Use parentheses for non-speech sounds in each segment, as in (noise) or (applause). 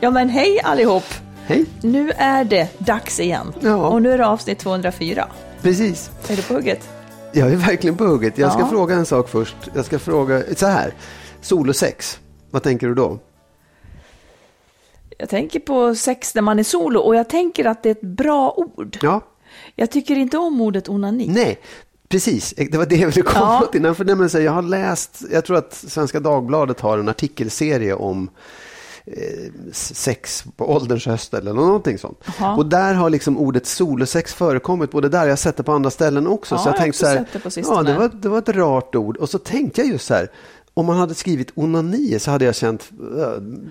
Ja men hej allihop! Hej! Nu är det dags igen. Ja. Och nu är det avsnitt 204. Precis. Är du på hugget? Jag är verkligen på hugget. Jag ska Ja. fråga en sak först. Jag ska fråga så här. Solosex. Vad tänker du då? Jag tänker på sex när man är solo och jag tänker att det är ett bra ord. Ja, Jag tycker inte om ordet onani. nej. Precis, det var det jag ville komma Ja. till. För jag har läst, jag tror att Svenska Dagbladet har en artikelserie om sex på ålderns höst eller någonting sånt. Jaha. Och där har liksom ordet solosex förekommit både där, jag har sett det på andra ställen också. Ja, så jag jag tänkte så här, det ja det var, det var ett rart ord. Och så tänkte jag just så här, om man hade skrivit onani så hade jag känt uh,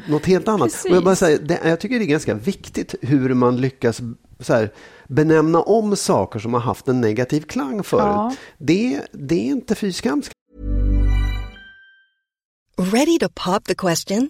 något helt annat. Precis. Och jag, bara säger, det, jag tycker det är ganska viktigt hur man lyckas så här, benämna om saker som har haft en negativ klang förut. Ja. Det, det är inte fy skam. Ready to pop the question?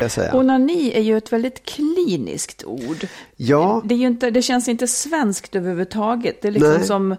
Jag säga. Onani är ju ett väldigt kliniskt ord. Ja, Det, är inte, det känns inte svenskt överhuvudtaget. Det är liksom Nej. som...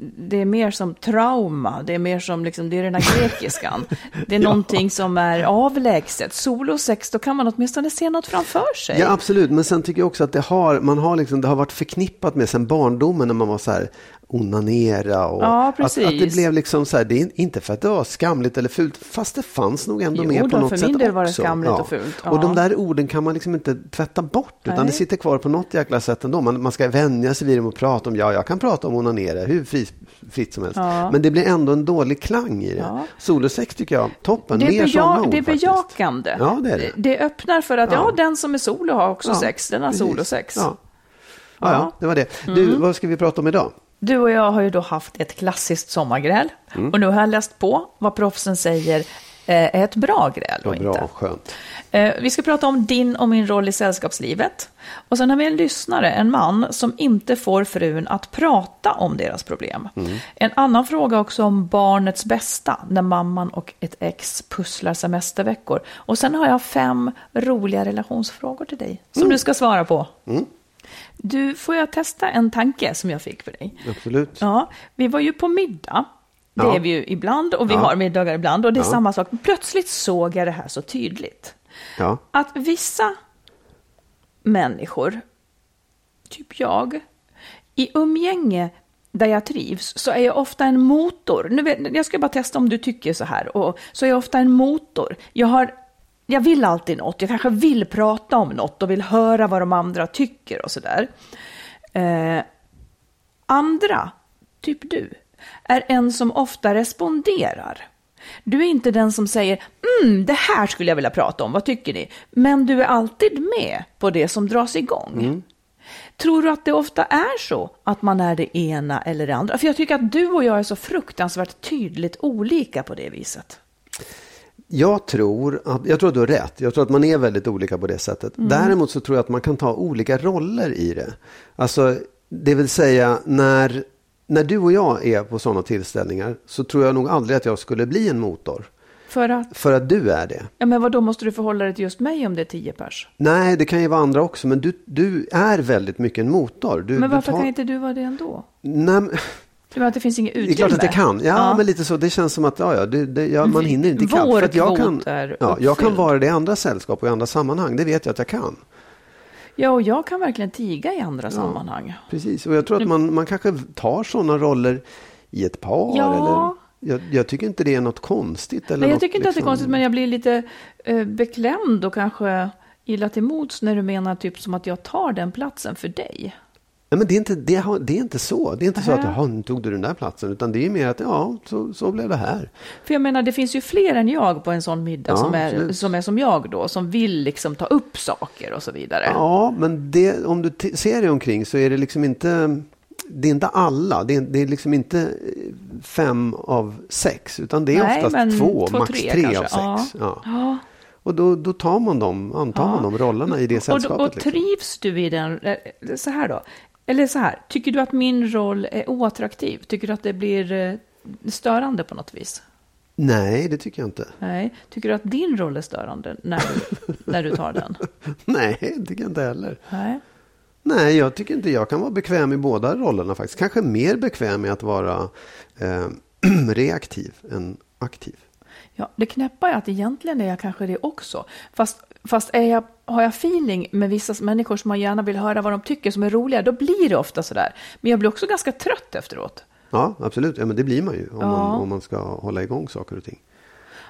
Det är mer som trauma, det är mer som liksom, det är rena grekiskan. Det är (laughs) någonting som är avlägset. Solosex, då kan man åtminstone se något framför sig. Ja, absolut. Men sen tycker jag också att det har, man har, liksom, det har varit förknippat med sen barndomen när man var så här onanera. Och Ja, att, att det blev liksom så här, det är inte för att det var skamligt eller fult, fast det fanns nog ändå Jo med på något för sätt min del var det också. skamligt och fult, ja. Och de där orden kan man liksom inte tvätta bort, utan Nej. det sitter kvar på något jäkla sätt ändå. Man, man ska vänja sig vid dem och prata om, ja, jag kan prata om onanera hur fri, fritt som helst. Ja. Men det blir ändå en dålig klang i det. Ja. Solosex tycker jag, toppen. Det Mer beja- sådana ord det är faktiskt. bejakande. Ja, det är det. Det öppnar för att, ja, Ja. den som är solo har också Ja, sex. Den har solosex. Ja. Ja, ja, det var det. Du, Mm. vad ska vi prata om idag? Du och jag har ju då haft ett klassiskt sommargräl. Mm. Och nu har jag läst på vad proffsen säger eh, är ett bra gräl och bra, inte. skönt. Eh, Vi ska prata om din och min roll i sällskapslivet. Och sen har vi en lyssnare, en man, som inte får frun att prata om deras problem. En annan fråga också om barnets bästa, när mamman och ett ex pusslar semesterveckor. Och sen har jag fem roliga relationsfrågor till dig, som du ska svara på. Du, får jag testa en tanke som jag fick för dig? Absolut. Ja, vi var ju på middag. Det Ja. är vi ju ibland och vi Ja. har middagar ibland och det är Ja. samma sak. Plötsligt såg jag det här så tydligt. Att vissa människor, typ jag, i umgänge där jag trivs så är jag ofta en motor. Nu vet, jag ska bara testa om du tycker så här. Och, så är jag ofta en motor. Jag, har, jag vill alltid något. Jag kanske vill prata om något och vill höra vad de andra tycker och sådär. Eh, andra, typ du, är en som ofta responderar. Du är inte den som säger mm, det här skulle jag vilja prata om, vad tycker ni? Men du är alltid med på det som dras igång. Tror du att det ofta är så att man är det ena eller det andra? För jag tycker att du och jag är så fruktansvärt tydligt olika på det viset. Jag tror, att, jag tror att du har rätt. Jag tror att man är väldigt olika på det sättet. Däremot så tror jag att man kan ta olika roller i det. Alltså, det vill säga när, när du och jag är på sådana tillställningar så tror jag nog aldrig att jag skulle bli en motor. För att, För att du är det. ja men vad då måste du förhålla dig till just mig om det är tio pers? Nej, det kan ju vara andra också, men du, du är väldigt mycket en motor. Du, Men varför tar- kan inte du vara det ändå? Nej, Du menar att det finns inget det utrymme? är klart att det kan. Ja, Ja. men lite så. Det känns som att ja, ja, det, det, ja, man hinner inte ikapp. Vår För att jag kan, är ja, jag kan vara det i andra sällskap och i andra sammanhang. Det vet jag att jag kan. Ja, och jag kan verkligen tiga i andra sammanhang. Precis, och jag tror att man, man kanske tar sådana roller i ett par. Ja. Eller, jag, jag tycker inte det är något konstigt. Eller Nej, jag tycker inte att det är liksom- konstigt, men jag blir lite eh, beklämd och kanske illa till mods när du menar typ som att jag tar den platsen för dig. Nej, men det är, inte, det, det är inte så. Det är inte så att jaha, nu tog du den där platsen. Utan det är mer att ja, så, så blev det här. För jag menar, det finns ju fler än jag på en sån middag Ja, som, är, absolut. som är som jag då, som vill liksom ta upp saker och så vidare. Ja, men det, om du ser dig omkring så är det liksom inte det är inte alla. Det är, det är liksom inte eh, fem av sex. Utan det är Nej, oftast två, två, max tre tre, av sex. Ja. Ja. Ja. Och då, då tar man dem, antar man de rollerna i det Och, sällskapet. och liksom. trivs du i den, eh, så här då, eller så här, tycker du att min roll är oattraktiv? Tycker du att det blir eh, störande på något vis? Nej, det tycker jag inte. Nej. Tycker du att din roll är störande när du, (laughs) när du tar den? Nej, det tycker jag inte heller. Nej. Nej, jag tycker inte jag kan vara bekväm i båda rollerna faktiskt. Kanske mer bekväm med att vara eh, (clears throat) reaktiv än aktiv. Ja, det knäppa är att egentligen är jag kanske det också. Fast, fast är jag, har jag feeling med vissa människor som man gärna vill höra vad de tycker som är roliga, då blir det ofta sådär. Men jag blir också ganska trött efteråt. Ja, absolut. Ja, men det blir man ju om, Ja. man, om man ska hålla igång saker och ting.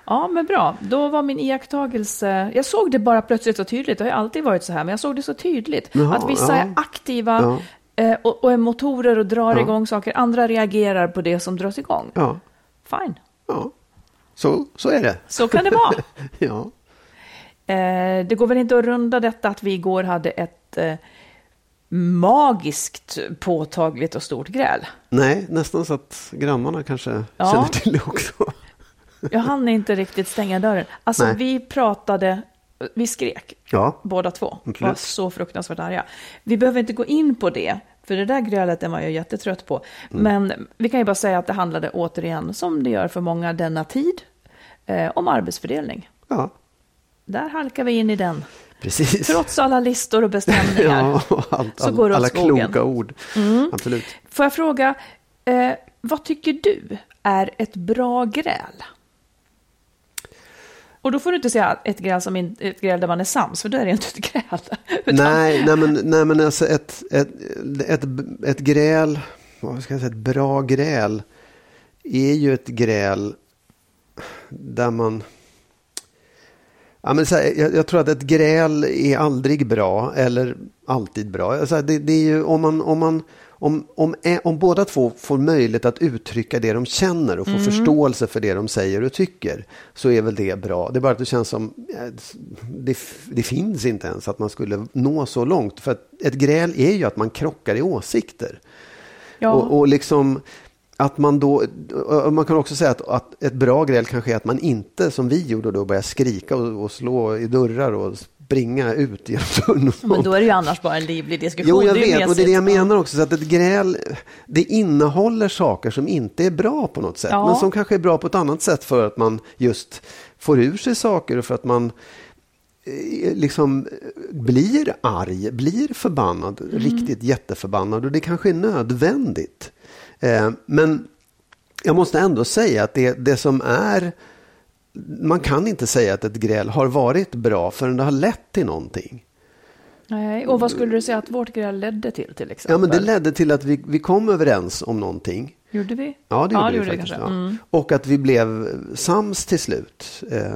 Ja, men bra. Då var min iakttagelse... Jag såg det bara plötsligt och tydligt. Det har ju alltid varit så här, men jag såg det så tydligt. Jaha, att vissa ja. är aktiva Ja. eh, och, och är motorer och drar Ja. igång saker. Andra reagerar på det som dras igång. Ja, Fine. ja. Så, så är det. Så kan det vara. (laughs) Ja. Eh, det går väl inte att runda detta att vi igår hade ett eh, magiskt påtagligt och stort gräl. Nej, nästan så att grannarna kanske Ja. känner till det också. (laughs) Jag hann inte riktigt stänga dörren. Alltså Nej. vi pratade, vi skrek Ja, båda två. Absolut. Var så fruktansvärt arga. Vi behöver inte gå in på det, för det där grälet man ju jättetrött på. Mm. Men vi kan ju bara säga att det handlade återigen, som det gör för många denna tid, eh, om arbetsfördelning. ja Där halkar vi in i den. precis. Trots alla listor och bestämningar. (laughs) Ja, allt, Så går det alla. Mm. kloka ord. Absolut. Får jag fråga, eh, vad tycker du är ett bra gräl? Och då får du inte säga ett gräl, som in, ett gräl där man är sams, för då är det inte ett gräl. (laughs) Utan- Nej, nej, men, nej, men alltså ett, ett, ett, ett gräl, vad ska jag säga, ett bra gräl är ju ett gräl där man... Ja, men så här, jag, jag tror att ett gräl är aldrig bra eller alltid bra. Alltså, det, det är ju om man... Om man om, om, om båda två får möjlighet att uttrycka det de känner och få förståelse för det de säger och tycker så är väl det bra. Det är bara att det känns som eh, det, det finns inte ens att man skulle nå så långt. För ett gräl är ju att man krockar i åsikter. Ja. Och, och liksom att man då, man kan också säga att, att ett bra gräl kanske är att man inte som vi gjorde då börjar skrika och, och slå i dörrar och springa ut genom (laughs) dörren. Men då är det ju annars bara en livlig diskussion. Jo, jag vet. Och det är det jag menar också. Så att ett gräl, det innehåller saker som inte är bra på något sätt. Ja. Men som kanske är bra på ett annat sätt för att man just får ur sig saker och för att man eh, liksom blir arg, blir förbannad, Mm. riktigt jätteförbannad. Och det kanske är nödvändigt. Eh, men jag måste ändå säga att det, det som är man kan inte säga att ett gräl har varit bra förrän det har lett till någonting. Nej, och vad skulle du säga att vårt gräl ledde till till exempel? Ja, men det ledde till att vi, vi kom överens om någonting. Gjorde vi? Ja, det gjorde vi gjorde faktiskt. ja. Mm. Och att vi blev sams till slut. Eh,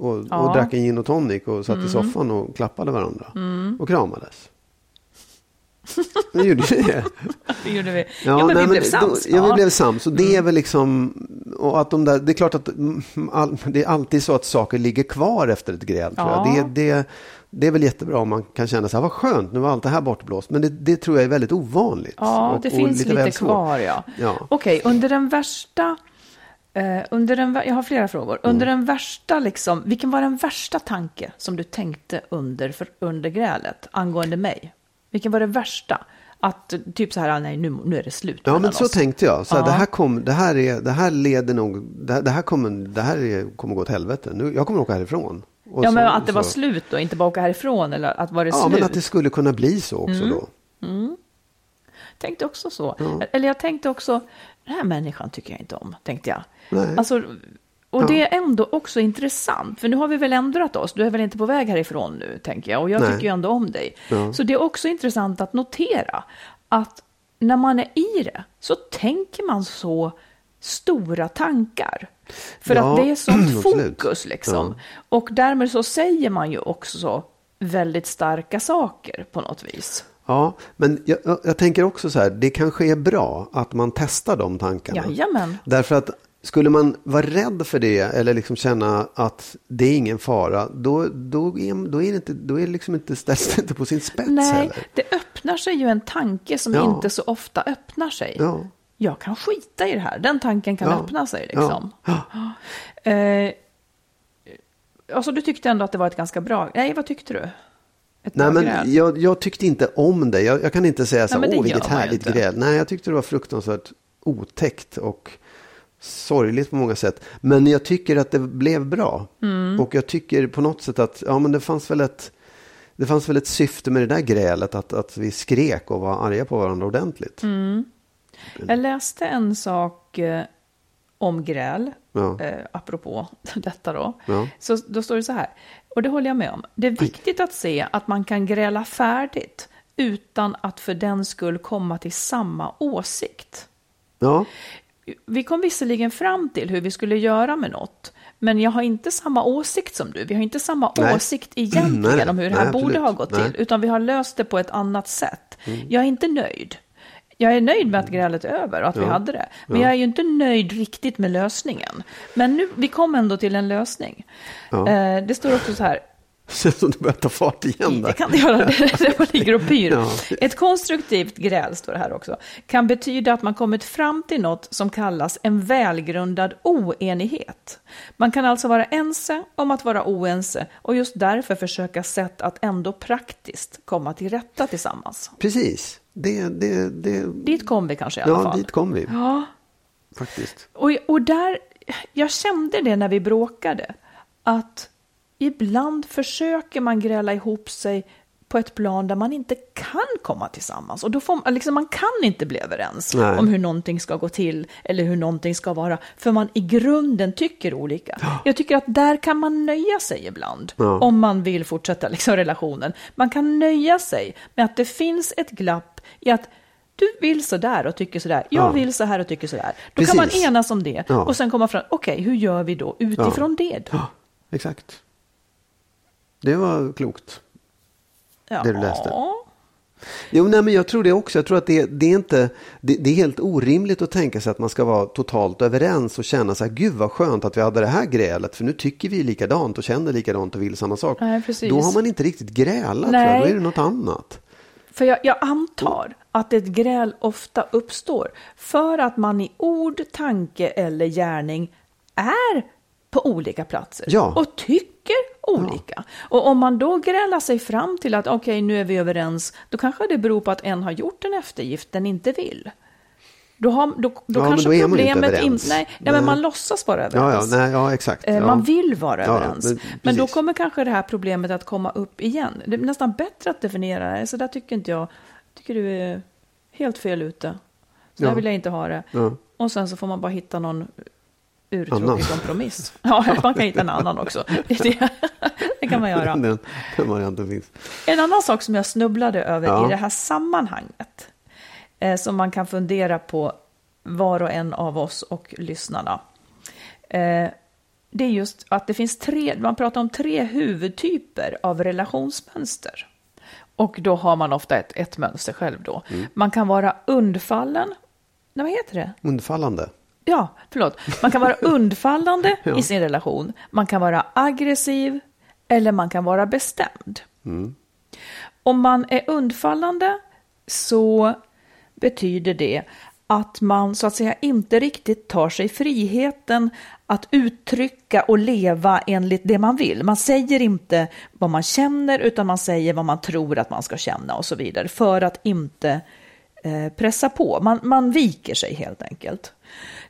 och, Ja. och drack en gin och tonic och satt i soffan och klappade varandra. Och kramades. Det gjorde vi det. (laughs) Det gjorde vi. Ja, Ja, men nej, vi blev då- sams. Ja, vi blev sams. Och det är väl liksom... Och att de där, det är klart att mm, all, det är alltid så att saker ligger kvar efter ett gräl. Tror Ja. jag. Det, det, det är väl jättebra om man kan känna så här, vad skönt, nu var allt det här bortblåst. Men det, det tror jag är väldigt ovanligt. Ja, och- det finns lite, svårt. kvar. Ja. Ja. Okej, under den värsta... Eh, under den, jag har flera frågor. Mm. Under den värsta, liksom, vilken var den värsta tanke som du tänkte under, för, under grälet angående mig? Vilken var det värsta? Att typ så här, nej nu, nu är det slut Ja, men så oss. tänkte jag. Så här, Ja. det, här kom, det, här är, det här leder nog, det här, det här kommer, det här är, kommer gå åt helvete. Nu, jag kommer åka härifrån. Och Ja, så- men att det var så- slut då, inte bara åka härifrån eller att var det Ja, slut? Mm. men att det skulle kunna bli så också då. Tänkte också så. Eller jag tänkte också, den här människan tycker jag inte om, tänkte jag. Nej. Alltså, och Ja. det är ändå också intressant, för nu har vi väl ändrat oss. Du är väl inte på väg härifrån nu, tänker jag. Och jag Nej. tycker ju ändå om dig. Ja. Så det är också intressant att notera att när man är i det så tänker man så stora tankar. För Ja, att det är sånt (clears throat) fokus liksom. Och därmed så säger man ju också väldigt starka saker på något vis. Ja, men jag, jag- jag tänker också så här, det kanske är bra att man testar de tankarna. Jajamän. Därför att skulle man vara rädd för det eller liksom känna att det är ingen fara, då, då, är, då är det inte, då är det liksom inte, ställs det inte på sin spets Nej, heller. det öppnar sig ju en tanke som Ja. inte så ofta öppnar sig. Ja. Jag kan skita i det här. Den tanken kan Ja. öppna sig liksom. (gasps) Eh, alltså du tyckte ändå att det var ett ganska bra... Nej, vad tyckte du? Nej, men jag, jag tyckte inte om det. Jag, jag kan inte säga så Nej, åh vilket härligt inte." gräl. Nej, jag tyckte det var fruktansvärt otäckt och sorgligt på många sätt. Men jag tycker att det blev bra. Mm. Och jag tycker på något sätt att, ja men det fanns väl ett, det fanns väl ett syfte med det där grälet, att, att vi skrek och var arga på varandra ordentligt. Mm. Jag läste en sak eh, om gräl, Ja. eh, apropå (laughs) detta då. Ja. Så då står det så här, och det håller jag med om. Det är viktigt att se att man kan gräla färdigt utan att för den skull komma till samma åsikt. Ja, Vi kom visserligen fram till hur vi skulle göra med något, men jag har inte samma åsikt som du. Vi har inte samma Nej. åsikt (clears throat) egentligen Nej, om hur det här nej, borde absolut. ha gått. Mm. till, utan vi har löst det på ett annat sätt. Jag är inte nöjd. Jag är nöjd med att grälet är över och att vi Ja. hade det. Men jag är ju inte nöjd riktigt med lösningen. Men nu, vi kom ändå till en lösning. Ja. Eh, det står också så här, känns som det börjar ta fart igen där. det kan det göra, det, bara ligger och pyr. (laughs) Ja. Ett konstruktivt gräl, står det här också, kan betyda att man kommit fram till något som kallas en välgrundad oenighet. Man kan alltså vara ense om att vara oense och just därför försöka sätt att ändå praktiskt komma till rätta tillsammans. Precis, det, det, det, Dit kom vi kanske i alla ja fall. dit kom vi Ja, faktiskt. och, och där, jag kände det när vi bråkade, att ibland försöker man gräla ihop sig på ett plan där man inte kan komma tillsammans. Och då får man, liksom, man kan inte bli överens Nej. om hur någonting ska gå till eller hur någonting ska vara, för man i grunden tycker olika. Jag tycker att där kan man nöja sig ibland, Ja. om man vill fortsätta liksom, relationen. Man kan nöja sig med att det finns ett glapp i att du vill så där och tycker så där. Jag Ja. vill så här och tycker så där. Då kan man Precis. enas om det Ja. och sen komma fram, okej, hur gör vi då utifrån det då? Ja, exakt. Det var klokt. Ja. det du läste. Jo, nej, men jag tror det också. Jag tror att det, det är inte, det, det är helt orimligt att tänka sig att man ska vara totalt överens och känna så här, gud vad skönt att vi hade det här grälet, för nu tycker vi likadant och känner likadant och vill samma sak. Nej, precis. Då har man inte riktigt grälat, Nej. då är det något annat. För jag, jag antar att ett gräl ofta uppstår för att man i ord, tanke eller gärning är på olika platser Ja. och tycker olika. Och om man då grälar sig fram till att okej, nu är vi överens, då kanske det beror på att en har gjort en eftergift den inte vill. Då, har, då, då Ja, kanske då problemet inte... Nej, nej, Nej. men man låtsas vara Ja, överens. ja, nej, ja exakt. Eh, Ja. Man vill vara Ja, överens. men- Men, då kommer kanske det här problemet att komma upp igen. Det är nästan bättre att definiera det. Så där tycker inte jag. tycker du är helt fel ute. Så Ja. där vill jag inte ha det. Ja. Och sen så får man bara hitta någon. Urtråkig kompromiss. (laughs) Ja, man kan hitta en annan också. (laughs) Det, det kan man göra. Den, den varianten finns. En annan sak som jag snubblade över Ja. i det här sammanhanget, eh, som man kan fundera på var och en av oss och lyssnarna, eh, det är just att det finns tre, man pratar om tre huvudtyper av relationsmönster. Och då har man ofta ett, ett mönster själv då. Mm. Man kan vara undfallen, nej vad heter det? Undfallande. Ja, förlåt. Man kan vara (laughs) undfallande Ja. i sin relation. Man kan vara aggressiv eller man kan vara bestämd. Om man är undfallande så betyder det att man så att säga inte riktigt tar sig friheten att uttrycka och leva enligt det man vill. Man säger inte vad man känner utan man säger vad man tror att man ska känna och så vidare för att inte eh, pressa på. Man, man viker sig helt enkelt.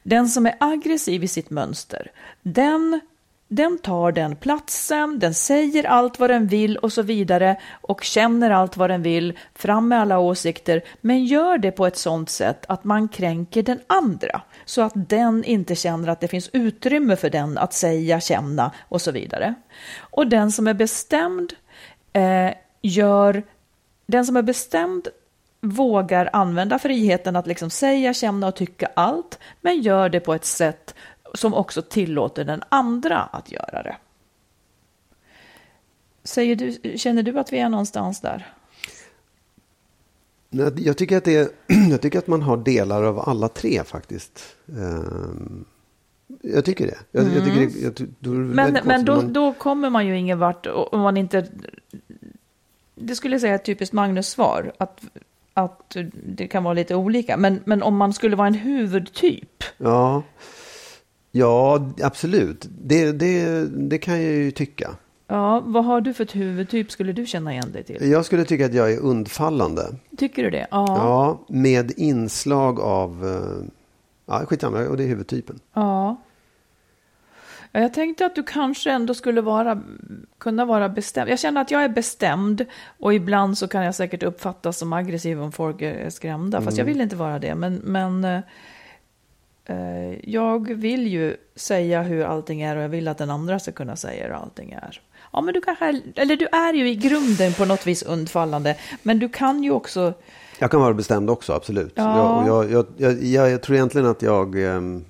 Den som är aggressiv i sitt mönster, den den tar den platsen, den säger allt vad den vill och så vidare och känner allt vad den vill, fram med alla åsikter, men gör det på ett sådant sätt att man kränker den andra, så att den inte känner att det finns utrymme för den att säga, känna och så vidare. Och den som är bestämd eh, gör, den som är bestämd vågar använda friheten att liksom säga, känna och tycka allt, men gör det på ett sätt som också tillåter den andra att göra det. Du, känner du att vi är någonstans där? Jag tycker, att det, (clears throat) jag tycker att man har delar av alla tre faktiskt. Ehm, jag tycker det. Jag, mm. jag tycker det, jag, då men men då, man... då kommer man ju ingen vart om man inte... Det skulle jag säga är ett typiskt Magnus-svar. Att, att det kan vara lite olika. Men, men om man skulle vara en huvudtyp. Ja. Ja, absolut. Det, det, det kan jag ju tycka. Ja, vad har du för ett huvudtyp skulle du känna igen dig till? Jag skulle tycka att jag är undfallande. Tycker du det? Ja. Ja, med inslag av... Eh, ja, skitsamma, och det är huvudtypen. Ja. Jag tänkte att du kanske ändå skulle vara, kunna vara bestämd. Jag känner att jag är bestämd och ibland så kan jag säkert uppfattas som aggressiv om folk är skrämda. Fast mm. jag vill inte vara det. Men, men eh, Eh, jag vill ju säga hur allting är och jag vill att den andra ska kunna säga hur allting är. Ja, men du kanske eller du är ju i grunden på något vis undfallande, men du kan ju också... Jag kan vara bestämd också, absolut. Ja. Jag, jag, jag, jag, tror egentligen att jag... Um...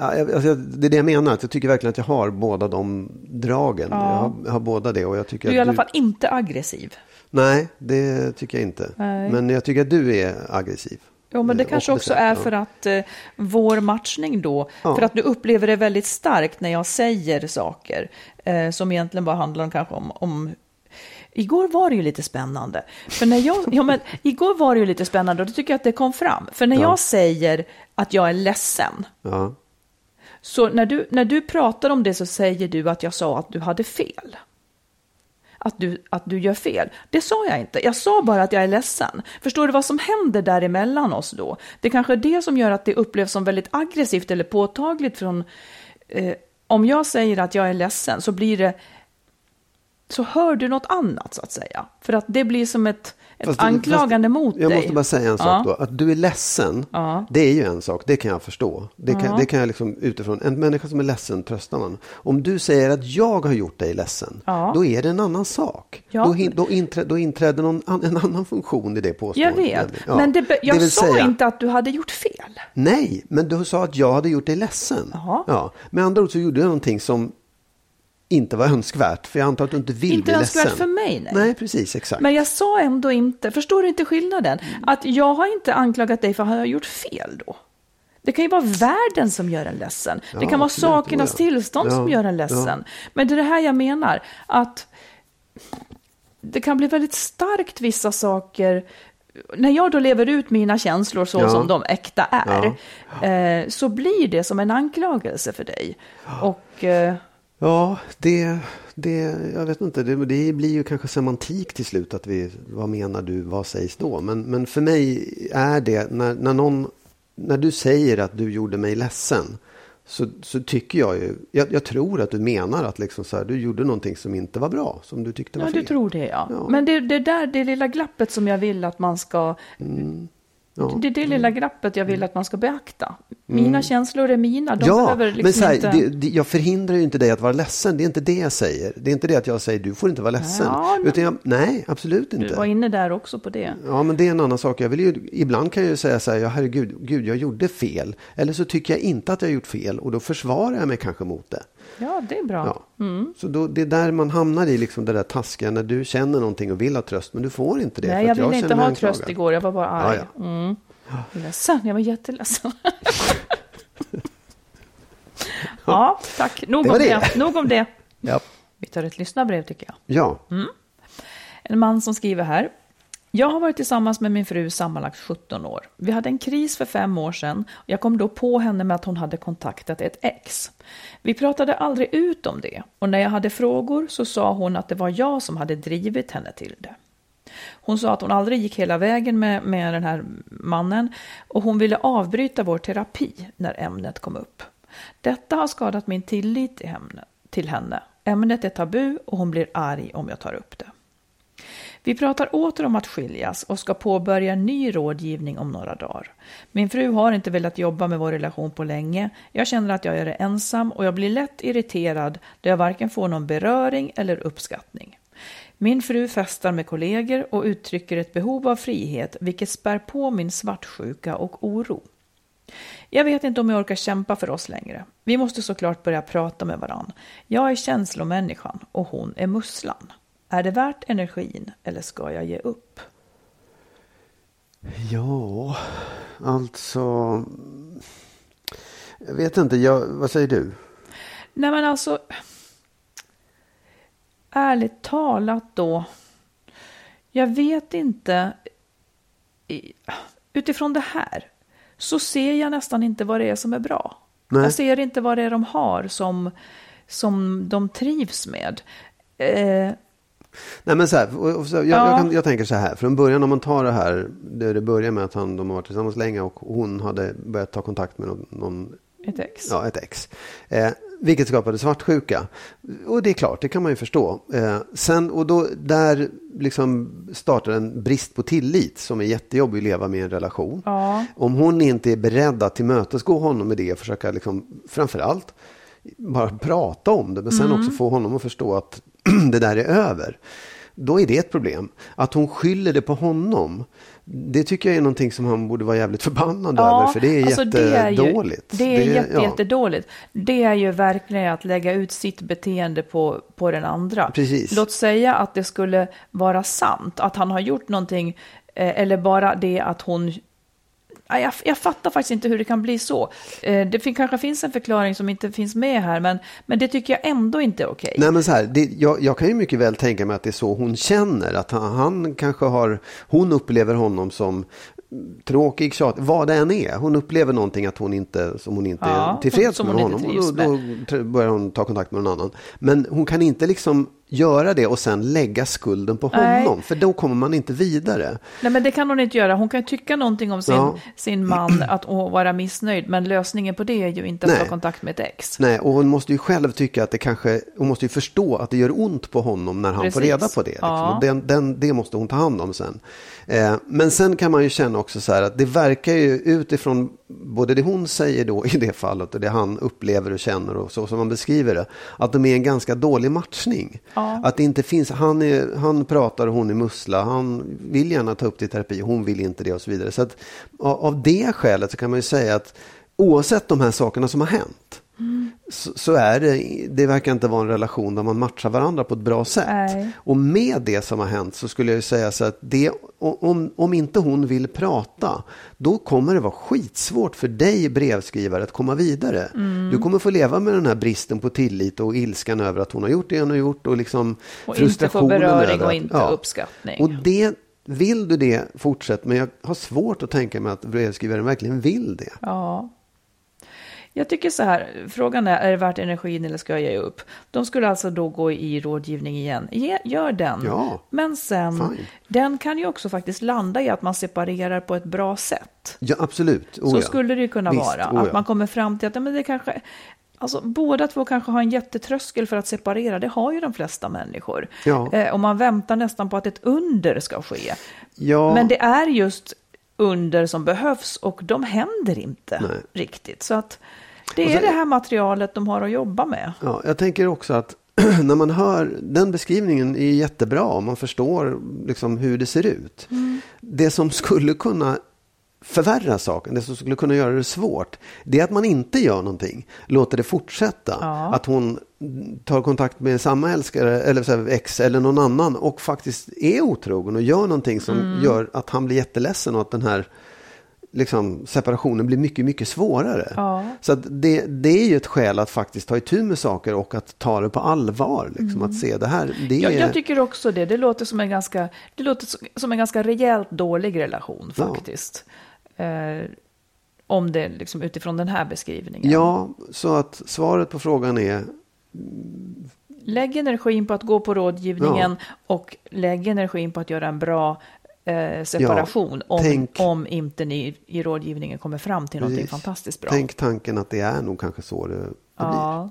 Ja, alltså, det är det jag menar, att jag tycker verkligen att jag har båda de dragen. Ja. Jag, har, jag, har, båda det och jag tycker Du är i alla du... fall inte aggressiv. Nej, det tycker jag inte. Nej. Men jag tycker att du är aggressiv. Jo, men det kanske också är för att eh, vår matchning då, ja. för att du upplever det väldigt starkt när jag säger saker eh, som egentligen bara handlar om kanske om, om Igår var det ju lite spännande. För när jag, ja, men, igår var det ju lite spännande och då tycker jag att det kom fram. För när ja. jag säger att jag är ledsen, ja så när du, när du pratar om det så säger du att jag sa att du hade fel att du, att du gör fel. Det sa jag inte. Jag sa bara att jag är ledsen. Förstår du vad som händer däremellan oss då? Det kanske är det som gör att det upplevs som väldigt aggressivt eller påtagligt från... Eh, om jag säger att jag är ledsen så blir det... Så hör du något annat så att säga. För att det blir som ett ett fast, anklagande fast, mot jag dig. Jag måste bara säga en sak ja. då. Att du är ledsen, ja. det är ju en sak. Det kan jag förstå. Det kan, ja. det kan jag liksom utifrån. En människa som är ledsen tröstar man. Om du säger att jag har gjort dig ledsen, då är det en annan sak. Då, då, inträ, då inträder någon, en annan funktion i det påståendet. Jag vet, men det, jag det sa säga, inte att du hade gjort fel. Nej, men du sa att jag hade gjort dig ledsen. Ja. Med andra ord så gjorde jag någonting som inte var önskvärt. För jag antar att du inte vill inte bli ledsen. Inte önskvärt för mig, nej. Nej, precis, exakt. Men jag sa ändå inte, förstår du inte skillnaden? Mm. Att jag har inte anklagat dig för att ha gjort fel då. Det kan ju vara världen som gör en ledsen. Ja, det kan vara sakernas tillstånd ja, som gör en ledsen. Ja. Men det är det här jag menar, att det kan bli väldigt starkt vissa saker när jag då lever ut mina känslor så som de äkta är, eh, så blir det som en anklagelse för dig. Och, eh, Ja, det, det, jag vet inte, det, det, blir ju kanske semantik till slut. Att vi, vad menar du, vad sägs då? Men, men för mig är det, när, när, någon, när du säger att du gjorde mig ledsen. Så, så tycker jag ju, jag, jag tror att du menar att liksom så här, du gjorde någonting som inte var bra. Som du tyckte var ja, fel. Ja, du tror det ja. ja. Men det, det där, det lilla glappet som jag vill att man ska mm. Ja. Det är det lilla glappet jag vill att man ska beakta. Mina mm. känslor är mina. De ja, liksom men så här, inte... det, det, jag förhindrar ju inte dig att vara ledsen. Det är inte det jag säger. Det är inte det att jag säger du får inte vara ledsen. Ja. Utan jag, nej, absolut inte. Du var inne där också på det. Ja, men det är en annan sak. Jag vill ju, ibland kan jag ju säga så här, ja, herregud, gud, jag gjorde fel. Eller så tycker jag inte att jag gjort fel och då försvarar jag mig kanske mot det. Ja, det är bra. Ja. Mm. Så då, det är där man hamnar i liksom det där taskiga när du känner någonting och vill ha tröst, men du får inte det. Nej, jag ville inte ha tröst igår, jag var bara arg. Ja, ja. Mm. Ledsen, jag var jätteledsen. (laughs) ja, tack. Nog om det. det. Nog om det. Ja. Vi tar ett lyssnarbrev tycker jag. Ja. Mm. En man som skriver här. Jag har varit tillsammans med min fru sammanlagt 17 år. Vi hade en kris för fem år sedan. Jag kom då på henne med att hon hade kontaktat ett ex. Vi pratade aldrig ut om det och när jag hade frågor så sa hon att det var jag som hade drivit henne till det. Hon sa att hon aldrig gick hela vägen med, med den här mannen och hon ville avbryta vår terapi när ämnet kom upp. Detta har skadat min tillit till henne. Till henne. Ämnet är tabu och hon blir arg om jag tar upp det. Vi pratar åter om att skiljas och ska påbörja ny rådgivning om några dagar. Min fru har inte velat jobba med vår relation på länge. Jag känner att jag är ensam och jag blir lätt irriterad då jag varken får någon beröring eller uppskattning. Min fru festar med kollegor och uttrycker ett behov av frihet vilket spär på min svartsjuka och oro. Jag vet inte om jag orkar kämpa för oss längre. Vi måste såklart börja prata med varann. Jag är känslomänniskan och hon är musslan. Är det värt energin eller ska jag ge upp? Ja, alltså. Jag vet inte, jag, vad säger du? Nej men alltså. Ärligt talat då. Jag vet inte. Utifrån det här så ser jag nästan inte vad det är som är bra. Nej. Jag ser inte vad det är de har som, som de trivs med. Eh, Nej men så här, och, så, jag, ja. jag, kan, jag, tänker så här, från början om man tar det här, det, det börjar med att han, de har varit tillsammans länge och hon hade börjat ta kontakt med någon, någon ett ex. Ja, ett ex. Eh, vilket skapade svartsjuka. Och det är klart, det kan man ju förstå. Eh, sen, och då, där liksom startar en brist på tillit som är jättejobbig att leva med i en relation. Ja. Om hon inte är beredd att tillmötesgå honom med det och försöka liksom, framförallt bara prata om det, men sen mm. också få honom att förstå att (clears throat) det där är över. Då är det ett problem. Att hon skyller det på honom, det tycker jag är någonting som han borde vara jävligt förbannad ja, över. För det är alltså jättedåligt. Det är, ju, det är jätte, ja. jättedåligt. Det är ju verkligen att lägga ut sitt beteende på, på den andra. Precis. Låt säga att det skulle vara sant, att han har gjort någonting, eh, eller bara det att hon jag, jag fattar faktiskt inte hur det kan bli så. Eh, det fin, kanske finns en förklaring som inte finns med här, men, men det tycker jag ändå inte är okej. Nej, men så här, det, jag, jag, kan ju mycket väl tänka mig att det är så hon känner. Att han, han kanske har, hon upplever honom som tråkig, tjat, vad det än är. Hon upplever någonting att hon inte, som hon inte ja, är tillfreds med honom. Och då, då, börjar hon ta kontakt med någon annan. Men hon kan inte liksom göra det och sen lägga skulden på Nej. honom. För då kommer man inte vidare. Nej, men det kan hon inte göra. Hon kan tycka någonting om sin, ja. sin man, (clears throat) att vara missnöjd. Men lösningen på det är ju inte att Nej. ta kontakt med ett ex. Nej, och hon måste ju själv tycka att det kanske, hon måste ju förstå att det gör ont på honom när han Precis. får reda på det. Liksom. Ja. Den, den, det måste hon ta hand om sen. Eh, men sen kan man ju känna också så här att det verkar ju utifrån både det hon säger då i det fallet och det han upplever och känner och så som man beskriver det, att de är en ganska dålig matchning. Ja. Att det inte finns, han, är, han pratar och hon är mussla, han vill gärna ta upp det i terapi, hon vill inte det och så vidare. Så att av det skälet så kan man ju säga att oavsett de här sakerna som har hänt, så, så, är det, det verkar inte vara en relation där man matchar varandra på ett bra sätt. Nej. Och med det som har hänt så skulle jag säga så att det, om, om inte hon vill prata, då kommer det vara skitsvårt för dig brevskrivare att komma vidare. Mm. Du kommer få leva med den här bristen på tillit och ilskan över att hon har gjort det hon har gjort och liksom och frustrationen inte få beröring och inte ja. uppskattning. Och det vill du det, fortsätt. Men jag har svårt att tänka mig att brevskrivaren verkligen vill det. Ja. Jag tycker så här, frågan är, är det värt energin eller ska jag ge upp? De skulle alltså då gå i rådgivning igen. Ge, gör den. Ja, Men sen, fine. den kan ju också faktiskt landa i att man separerar på ett bra sätt. Ja, absolut. Oh, så ja. skulle det ju kunna Visst, vara. Oh, att man kommer fram till att ja, men det kanske, Alltså, båda två kanske har en jättetröskel för att separera, det har ju de flesta människor. Ja. Eh, och man väntar nästan på att ett under ska ske. Ja. Men det är just under som behövs och de händer inte Nej. riktigt. Så att det är sen, det här materialet de har att jobba med. Ja, jag tänker också att (clears throat) när man hör den beskrivningen är jättebra om man förstår liksom hur det ser ut. Mm. Det som skulle kunna förvärra saken, det som skulle kunna göra det svårt, det är att man inte gör någonting. Låter det fortsätta. Ja. Att hon tar kontakt med samma älskare, eller så här, ex eller någon annan och faktiskt är otrogen och gör någonting som mm. gör att han blir jätteledsen och att den här liksom, separationen blir mycket, mycket svårare. Ja. Så det, det är ju ett skäl att faktiskt ta itu med saker och att ta det på allvar. Liksom, mm. Att se det här. Det jag, jag tycker också det. Det låter som en ganska, det låter som en ganska rejält dålig relation faktiskt. Ja. Eh, om det liksom utifrån den här beskrivningen. Ja, så att svaret på frågan är Lägg energin på att gå på rådgivningen och lägg energin på att göra en bra eh, separation om, tänk- om inte ni i rådgivningen kommer fram till någonting Precis. fantastiskt bra. Tänk tanken att det är nog kanske så det, det blir. ja.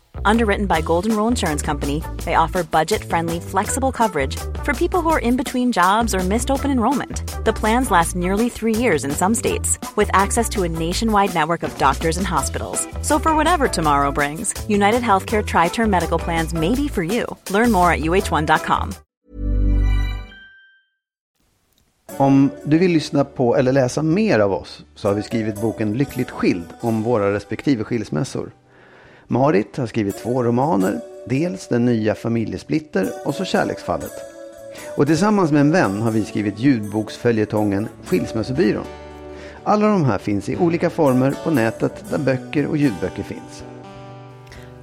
Underwritten by Golden Rule Insurance Company, they offer budget friendly, flexible coverage for people who are in between jobs or missed open enrollment. The plans last nearly three years in some states, with access to a nationwide network of doctors and hospitals. So, for whatever tomorrow brings, United Healthcare Tri Term Medical Plans may be for you. Learn more at uh1.com. Om du vill lyssna på eller läsa mer av oss så har vi skrivit boken Lyckligt skild om våra respektive skilsmässor. Marit har skrivit två romaner, dels Den nya familjesplitter och så Kärleksfallet. Och tillsammans med en vän har vi skrivit ljudboksföljetongen Skilsmässobyrån. Alla de här finns i olika former på nätet där böcker och ljudböcker finns.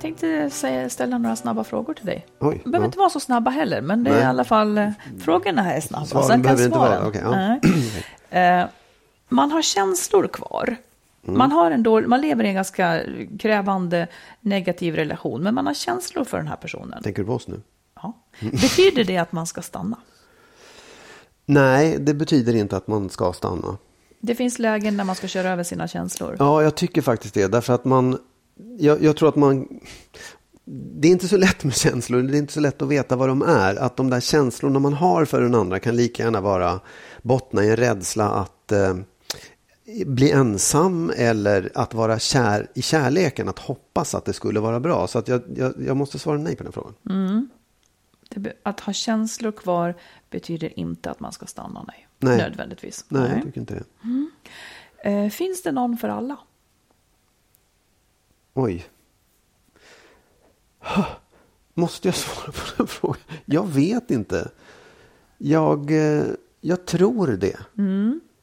tänkte säga, ställa några snabba frågor till dig. Oj, behöver ja. inte vara så snabba heller, men det är Nej. i alla fall eh, frågorna här är snabba. Svaren Sen kan behöver inte vara- svaren. okej, ja. (clears throat) Eh, man har känslor kvar. Mm. Man, har en dålig, man lever i en ganska krävande negativ relation, men man har känslor för den här personen. Tänker du på oss nu? Ja. Betyder det att man ska stanna? Nej, det betyder inte att man ska stanna. Det finns lägen där man ska köra över sina känslor. Ja, jag tycker faktiskt det. Därför att man, jag, jag tror att man, det är inte så lätt med känslor. Det är inte så lätt att veta vad de är. Att de där känslorna man har för den andra kan lika gärna vara bottna i en rädsla att eh, bli ensam eller att vara kär i kärleken. Att hoppas att det skulle vara bra. Så att jag, jag, jag måste svara nej på den frågan. Det be- Att ha känslor kvar betyder inte att man ska stanna, nej. Nej. Nödvändigtvis. Nej, jag tycker inte det. Eh, finns det någon för alla? Oj. Måste jag svara på den frågan? Jag vet inte. Jag, eh, jag tror det.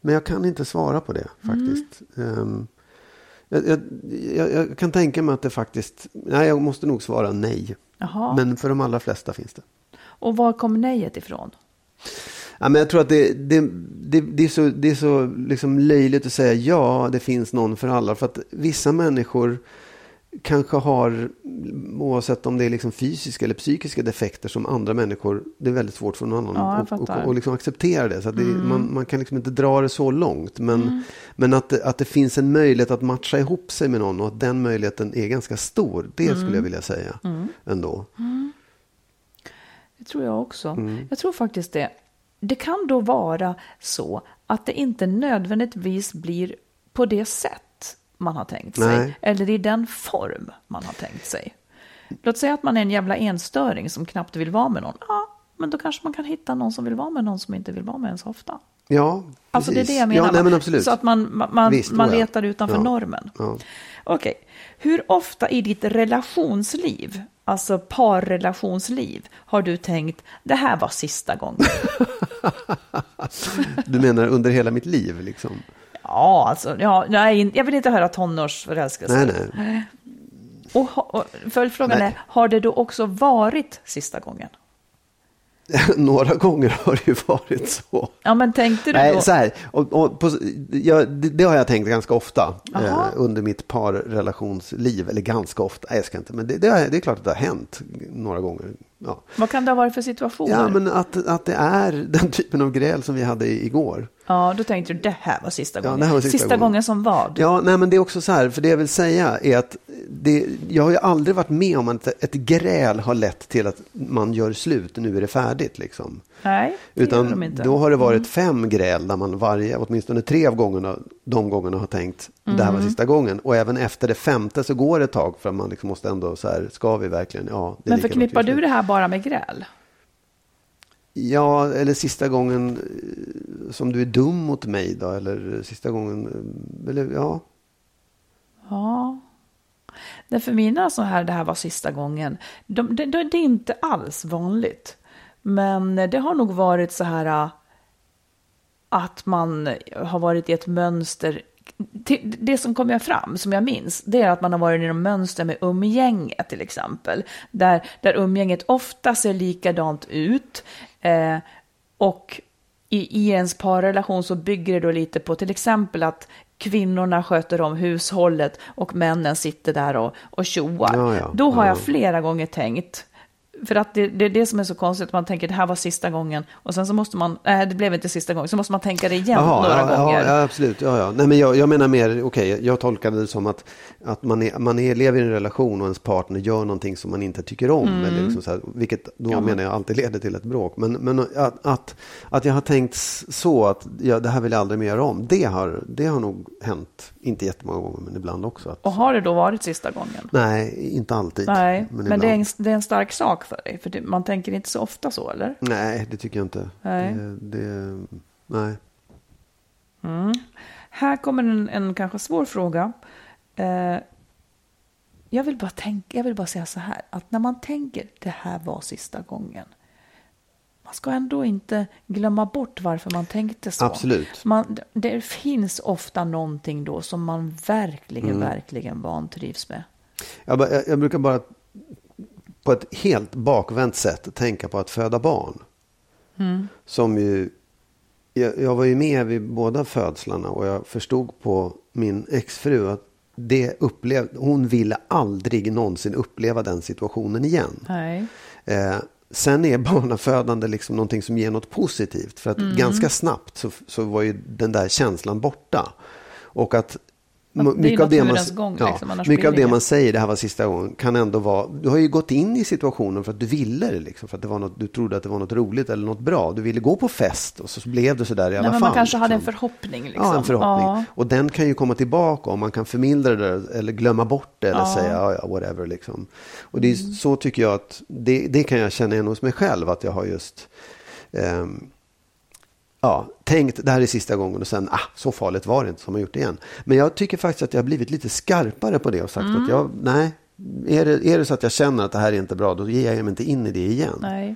Men jag kan inte svara på det faktiskt. Ehm, jag, jag, jag, jag kan tänka mig att det faktiskt... Nej, jag måste nog svara nej. Jaha. Men för de allra flesta finns det. Och var kommer nejet ifrån? Ja, men jag tror att det, det, det, det är så, det är så liksom löjligt att säga ja, det finns någon för alla. För att vissa människor kanske har, oavsett om det är liksom fysiska eller psykiska defekter som andra människor, det är väldigt svårt för någon Ja, annan att och, och, liksom acceptera det. Så det, man, man kan liksom inte dra det så långt. Men, men att, det, att det finns en möjlighet att matcha ihop sig med någon och att den möjligheten är ganska stor. Det skulle jag vilja säga ändå. Det tror jag också. Jag tror faktiskt det. Det kan då vara så att det inte nödvändigtvis blir på det sätt man har tänkt sig. Nej. Eller i den form man har tänkt sig. Låt säga att man är en jävla enstöring som knappt vill vara med någon. Ja, men då kanske man kan hitta någon som vill vara med någon som inte vill vara med en så ofta. Ja, Alltså det är precis. det jag menar. Ja, nej, men absolut. Så att man, man, man, Visst, man letar utanför Ja. normen. Ja. Okej. Hur ofta i ditt relationsliv, alltså parrelationsliv, har du tänkt det här var sista gången? (laughs) Du menar under hela mitt liv liksom? Ja, alltså, ja, nej, jag vill inte höra tonårsförälskelse. Nej, nej. Och, ha- och följdfrågan Nej. är, har det då också varit sista gången? (laughs) Några gånger har det ju varit så. Ja, men tänkte du Nej, då? så här, och, och på, ja, det, det har jag tänkt ganska ofta eh, under mitt parrelationsliv. Eller ganska ofta, nej, jag ska inte, men det, det, har, det är klart att det har hänt några gånger. Ja, Vad kan det ha varit för situationer? ja men att, att det är den typen av gräl som vi hade igår. Ja, då tänkte du det här var sista Ja, gången. här var sista gången. gången som vad? Ja, nej, men det är också så här, för det jag vill säga är att det, jag har ju aldrig varit med om att ett gräl har lett till att man gör slut, nu är det färdigt liksom. Nej, det gör de Utan inte. då har det varit Mm. fem gräl där man varje, åtminstone tre av gångerna, de gångerna har tänkt det här Mm. var sista gången. Och även efter det femte så går det ett tag för att man liksom måste ändå så här, ska vi verkligen? Ja, Men förknippar du det här bara med gräl? Ja, eller sista gången eh, som du är dum mot mig då, eller sista gången, eh, eller ja. Ja. Därför för mina så här, det här var sista gången, de, de, de, det är inte alls vanligt. Men det har nog varit så här äh, att man har varit i ett mönster. Det som kommer fram, som jag minns, det är att man har varit i något mönster med umgänge till exempel. Där, där umgänget ofta ser likadant ut. Eh, och i, i ens parrelation så bygger det då lite på till exempel att kvinnorna sköter om hushållet och männen sitter där och, och tjoar. Ja, ja. Då har jag Ja. flera gånger tänkt, för att det, det är det som är så konstigt, man tänker det här var sista gången och sen så måste man, nej det blev inte sista gången, så måste man tänka det igen Jaha, några ja, gånger. Ja, ja, absolut. Ja, ja. Nej, men jag, jag menar mer, okej, jag tolkade det som att, att man, är, man är, lever i en relation och ens partner gör någonting som man inte tycker om. Eller liksom så här, vilket då menar jag alltid leder till ett bråk. Men, men att, att, att jag har tänkt så att ja, det här vill jag aldrig mer göra om. Det har, det har nog hänt, inte jättemånga gånger, men ibland också. Att, Och har det då varit sista gången? nej, inte alltid. Nej, men, ibland. det, är en, det är en stark sak för dig, för det, man tänker inte så ofta så, eller? Nej, det tycker jag inte. Nej. Det, det, nej. Här kommer en, en kanske svår fråga. Eh, jag, vill bara tänka, jag vill bara säga så här, att när man tänker det här var sista gången, ska ändå inte glömma bort varför man tänkte så. Absolut. Man, det finns ofta någonting då som man verkligen, Mm. verkligen vantrivs med. Jag, jag, jag brukar bara på ett helt bakvänt sätt tänka på att föda barn. Som ju, jag, jag var ju med vid båda födslarna och jag förstod på min exfru att det upplev, hon ville aldrig någonsin uppleva den situationen igen. Nej. Eh, sen är (laughs) barnafödande liksom någonting som ger något positivt. För att Mm. ganska snabbt så, så var ju den där känslan borta. Och att mycket av det man, gång, ja, liksom, mycket av det man säger, det här var sista gången, kan ändå vara, du har ju gått in i situationen för att du ville det, liksom, för att det var något, du trodde att det var något roligt eller något bra. Du ville gå på fest och så blev det sådär i alla Nej, men fall. man kanske hade en liksom. förhoppning. Liksom. Ja, en förhoppning. Ja. Och den kan ju komma tillbaka om man kan förmildra det eller glömma bort det eller Ja. säga ja, ja, whatever. Liksom. Och det är så tycker jag att det, det kan jag känna igen hos mig själv att jag har just ehm, ja, tänkt det här är sista gången och sen ah, så farligt var det inte som man gjort det igen. Men jag tycker faktiskt att jag har blivit lite skarpare på det och sagt att jag, nej, är det, är det så att jag känner att det här är inte bra då ger jag mig inte in i det igen. Nej.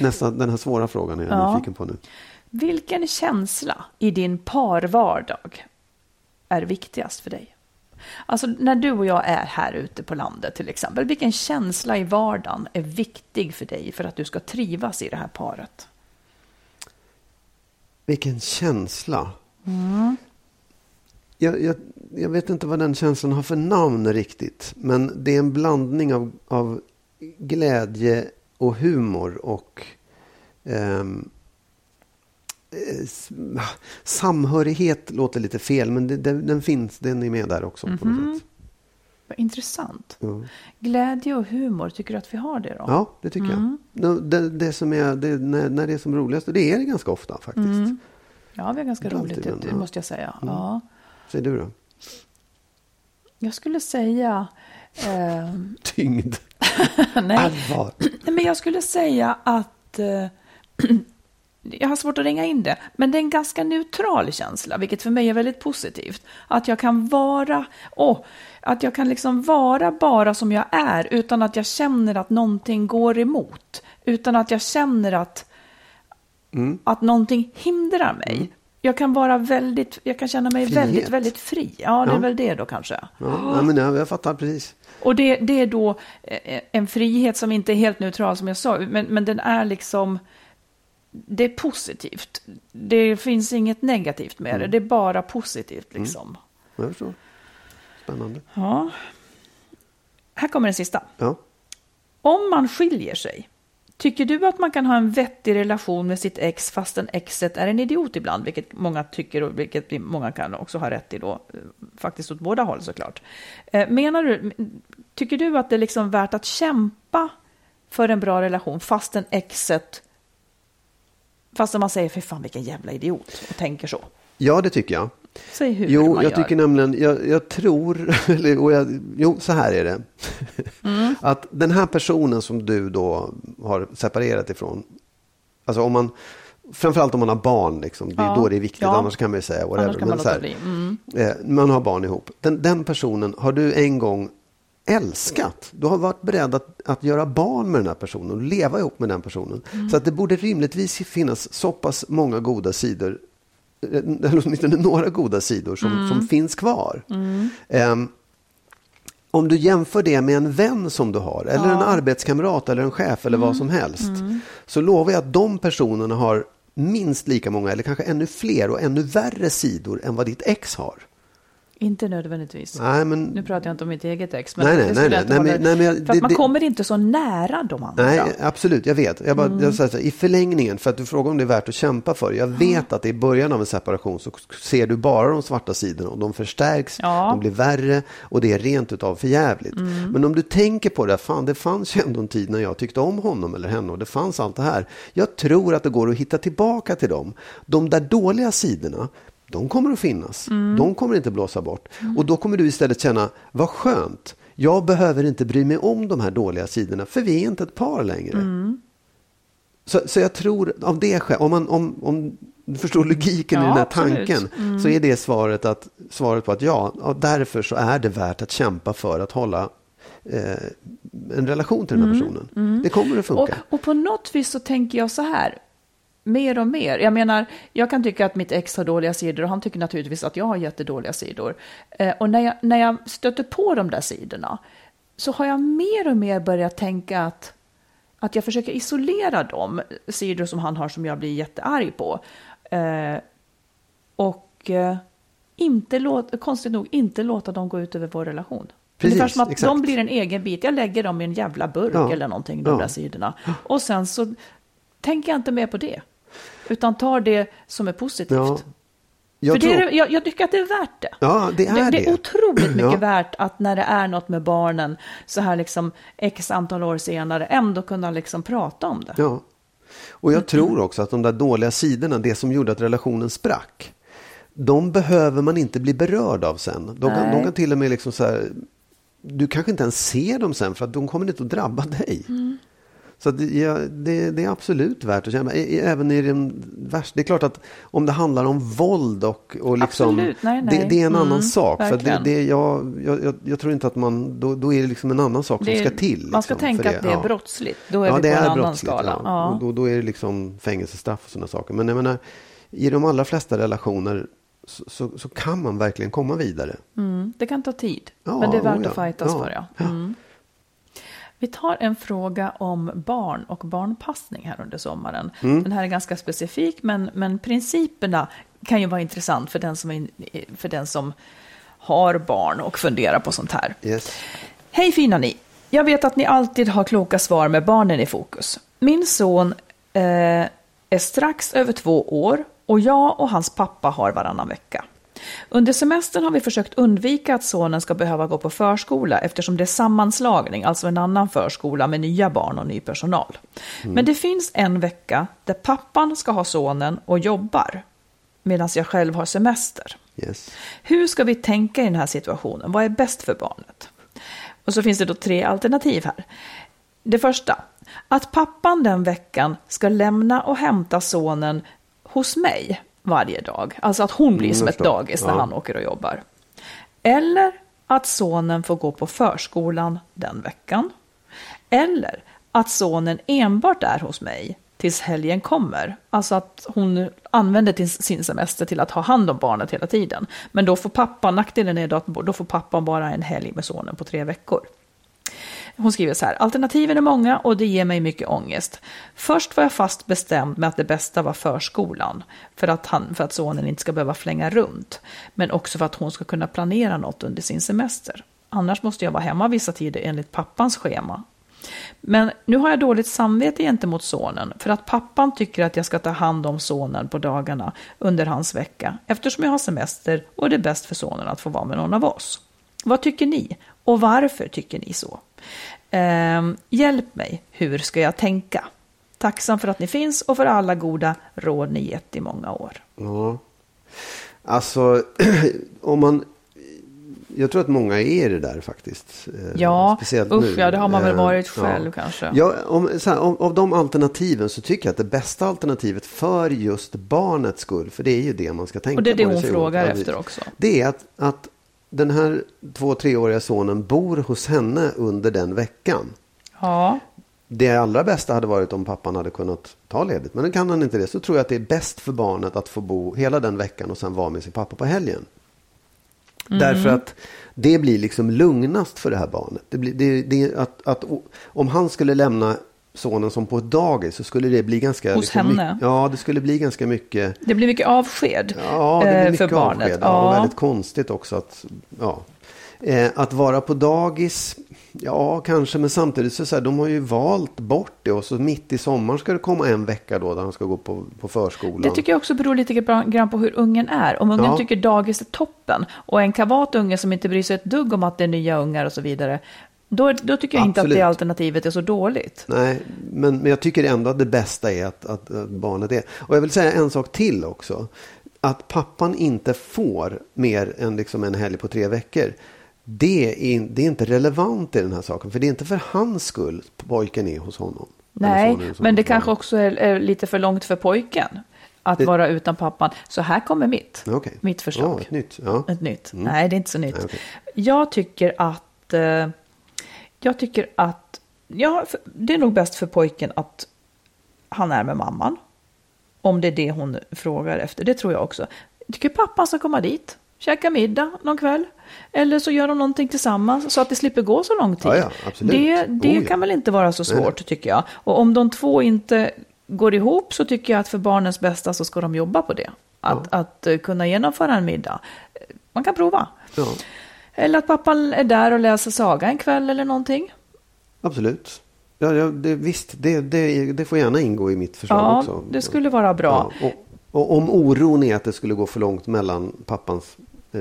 Nästan den här svåra frågan är jag Ja. nyfiken på nu. Vilken känsla i din parvardag är viktigast för dig? Alltså när du och jag är här ute på landet till exempel, vilken känsla i vardagen är viktig för dig för att du ska trivas i det här paret? Vilken känsla. Jag, jag, jag vet inte vad den känslan har för namn riktigt. Men det är en blandning av, av glädje och humor och s- samhörighet låter lite fel. Men det, den, den finns, den är med där också på något sätt. Vad intressant. Ja. Glädje och humor, tycker du att vi har det då? Ja, det tycker jag. No, Det, det som är, det, när, när det är som roligast, och det är det ganska ofta faktiskt. Ja, vi har ganska roligt, det, ja. måste jag säga. Ja. Säger du då? Jag skulle säga... ehm, (laughs) Tyngd. (laughs) nej. Allvar. Nej, men jag skulle säga att... eh, (clears throat) jag har svårt att ringa in det, men det är en ganska neutral känsla, vilket för mig är väldigt positivt. Att jag kan vara, åh, att jag kan liksom vara bara som jag är, utan att jag känner att någonting går emot. Utan att jag känner att, att någonting hindrar mig. jag kan vara väldigt, jag kan känna mig Frihet. väldigt, väldigt fri. Ja, det är Ja. väl det då kanske. Ja, men jag, jag fattar precis. Och det, det är då eh, en frihet som inte är helt neutral som jag sa, men, men den är liksom, det är positivt. Det finns inget negativt med det, det är bara positivt liksom. Jag förstår. Spännande. Ja. Här kommer den sista. Ja. Om man skiljer sig, tycker du att man kan ha en vettig relation med sitt ex fastän exet är en idiot ibland, vilket många tycker och vilket vi- många kan också ha rätt i då, faktiskt åt båda håll såklart. Eh, Menar du, tycker du att det är liksom värt att kämpa för en bra relation fastän exet, fastän man säger för fan vilken jävla idiot och tänker så? ja, det tycker jag. Säg hur Jo, man jag gör. tycker nämligen, jag, jag tror, (laughs) och jag, jo, så här är det. Mm. (laughs) Att den här personen som du då har separerat ifrån, alltså om man, framförallt om man har barn, liksom, det är Ja, då det är viktigt, ja. annars kan man ju säga whatever. Annars kan man men så bli. Mm. eh, man har barn ihop. Den, den personen har du en gång älskat. Du har varit beredd att, att göra barn med den här personen och leva ihop med den personen. Mm. Så att det borde rimligtvis finnas så pass många goda sidor eh, eller åtminstone några goda sidor som, Mm. som finns kvar. Ehm, om du jämför det med en vän som du har, eller en arbetskamrat eller en chef eller Mm. vad som helst, så lovar jag att de personerna har minst lika många, eller kanske ännu fler och ännu värre sidor än vad ditt ex har. Inte nödvändigtvis. Nej, men Nu pratar jag inte om mitt eget ex. Men Nej, nej, nej, nej, jag nej, men- nej, men För att det- man det- kommer inte så nära de andra. Nej, absolut, jag vet. Jag bara, Mm. jag så här, I förlängningen, för att du frågar om det är värt att kämpa för. Jag vet att i början av en separation så ser du bara de svarta sidorna och de förstärks, Ja. de blir värre och det är rent utav förjävligt. Mm. Men om du tänker på det, fan det fanns ju ändå en tid när jag tyckte om honom eller henne och det fanns allt det här. Jag tror att det går att hitta tillbaka till dem. De där dåliga sidorna, de kommer att finnas. Mm. De kommer inte blåsa bort. Och då kommer du istället känna, vad skönt. Jag behöver inte bry mig om de här dåliga sidorna, för vi är inte ett par längre. Så, så jag tror av det skälet, om, man, om, om du förstår logiken i Ja, den här tanken, så är det svaret, att, svaret på att ja, ja, därför så är det värt att kämpa för att hålla eh, en relation till den här personen. Det kommer att funka. Och, och på något vis så tänker jag så här, mer och mer. Jag menar, jag kan tycka att mitt ex har dåliga sidor och han tycker naturligtvis att jag har jättedåliga sidor. Eh, och när jag, när jag stöter på de där sidorna så har jag mer och mer börjat tänka att, att jag försöker isolera de sidor som han har som jag blir jättearg på. Eh, och eh, inte låt, konstigt nog inte låta dem gå ut över vår relation. Precis, Ungefär som att exakt. de blir en egen bit. Jag lägger dem i en jävla burk Ja. eller någonting, de Ja. där sidorna. Och sen så tänker jag inte mer på det. Utan tar det som är positivt. Ja, jag tror, är, jag, jag tycker att det är värt det. ja, det är det, det. är otroligt (clears throat) mycket Ja. värt att när det är något med barnen så här liksom x antal år senare ändå kunna liksom prata om det. Ja. Och jag tror också att de där dåliga sidorna, det som gjorde att relationen sprack, de behöver man inte bli berörd av sen. De kan, de kan till och med liksom så här, du kanske inte ens ser dem sen för att de kommer inte att drabba dig. Mm. Så det, ja, det, det är absolut värt att känna. I- Även i den värsta. Det är klart att om det handlar om våld och, och liksom. Nej, nej. Det, det är en Mm, annan sak. För det, det, jag, jag, jag, tror inte att man, då, då är det liksom en annan sak som ska till. man ska liksom, tänka att det är Ja. brottsligt. Då är ja, vi det på en annan skala. Ja. Då, då är det liksom fängelsestraff och sådana saker. Men jag menar, i de allra flesta relationer så, så, så kan man verkligen komma vidare. Mm, det kan ta tid, men det är värt oh att fightas för. Ja. Mm. Vi tar en fråga om barn och barnpassning här under sommaren. Mm. Den här är ganska specifik, men, men principerna kan ju vara intressant för den, som är, för den som har barn och funderar på sånt här. Yes. Hej fina ni! Jag vet att ni alltid har kloka svar med barnen i fokus. Min son eh, är strax över två år och jag och hans pappa har varannan vecka. Under semestern har vi försökt undvika att sonen ska behöva gå på förskola eftersom det är sammanslagning, alltså en annan förskola med nya barn och ny personal. Men det finns en vecka där pappan ska ha sonen och jobbar medan jag själv har semester. Yes. Hur ska vi tänka i den här situationen? Vad är bäst för barnet? Och så finns det då tre alternativ här. Det första, att pappan den veckan ska lämna och hämta sonen hos mig varje dag. Alltså att hon blir Mm, som ett dagis när Ja. han åker och jobbar. Eller att sonen får gå på förskolan den veckan. Eller att sonen enbart är hos mig tills helgen kommer. Alltså att hon använder sin semester till att ha hand om barnet hela tiden. Men då får pappa, nackdelen är då att då får pappan bara en helg med sonen på tre veckor. Hon skriver så här, alternativen är många och det ger mig mycket ångest. Först var jag fast bestämd med att det bästa var förskolan, för att, han, för att sonen inte ska behöva flänga runt, men också för att hon ska kunna planera något under sin semester. Annars måste jag vara hemma vissa tider enligt pappans schema. Men nu har jag dåligt samvete gentemot sonen för att pappan tycker att jag ska ta hand om sonen på dagarna under hans vecka eftersom jag har semester och det är bäst för sonen att få vara med någon av oss. Vad tycker ni? Och varför tycker ni så? Eh, hjälp mig, hur ska jag tänka? Tacksam för att ni finns och för alla goda råd ni gett i många år. Ja. Alltså, (clears throat) om man... Jag tror att många är det där faktiskt. Eh, Ja, Speciellt usch nu. ja, det har man väl Eh, varit själv kanske. Ja, om, här, om, av de alternativen så tycker jag att det bästa alternativet för just barnets skull, för det är ju det man ska tänka Och det är det på. hon frågar efter också. Det är att, att den här två, treåriga sonen bor hos henne under den veckan. Ja, Det allra bästa hade varit om pappan hade kunnat ta ledigt. Men nu kan han inte det. Så tror jag att det är bäst för barnet att få bo hela den veckan och sen vara med sin pappa på helgen. Mm. Därför att det blir liksom lugnast för det här barnet. Det blir, det, det, att, att, om han skulle lämna sonen som på ett dagis så skulle det bli ganska... Hos henne? mycket- ja, det skulle bli ganska mycket... det blir mycket avsked Ja, det blir eh, mycket för barnet. avsked. Ja. Och väldigt konstigt också att, ja. Eh, att vara på dagis, ja kanske, men samtidigt så, så här, de har ju valt bort det och så mitt i sommaren ska det komma en vecka då där han ska gå på, på förskolan. Det tycker jag också beror lite grann på hur ungen är. Om ungen Ja. tycker dagis är toppen och en kavat unge som inte bryr sig ett dugg om att det är nya ungar och så vidare. Då, då tycker jag inte att Absolut. det alternativet är så dåligt. Nej, men, men jag tycker ändå att det bästa är att, att, att barnet är. Och jag vill säga en sak till också. Att pappan inte får mer än liksom en helg på tre veckor. Det är, det är inte relevant i den här saken. För det är inte för hans skull pojken är hos honom. Nej, hos men det kanske också är, är lite för långt för pojken att Det- vara utan pappan. Så här kommer mitt, Okej. mitt förslag. Ja, ett nytt. Ja. Ett nytt. Nej, det är inte så nytt. Nej, okej. Jag tycker att... Eh, jag tycker att... Ja, det är nog bäst för pojken att han är med mamman. Om det är det hon frågar efter. Det tror jag också. Jag tycker pappan ska komma dit. Käka middag någon kväll. Eller så gör de någonting tillsammans så att det slipper gå så lång tid. Ja, ja. Det, det Oh, ja. kan väl inte vara så Nej, svårt tycker jag. Och om de två inte går ihop så tycker jag att för barnens bästa så ska de jobba på det. Att, att eh, kunna genomföra en middag. Man kan prova. Ja, Eller att pappan är där och läser saga en kväll eller någonting. absolut. Ja, ja, det, visst, det, det, det får gärna ingå i mitt förslag Ja, också. det skulle vara bra. Ja, och, och om oron är att det skulle gå för långt mellan pappans... Eh,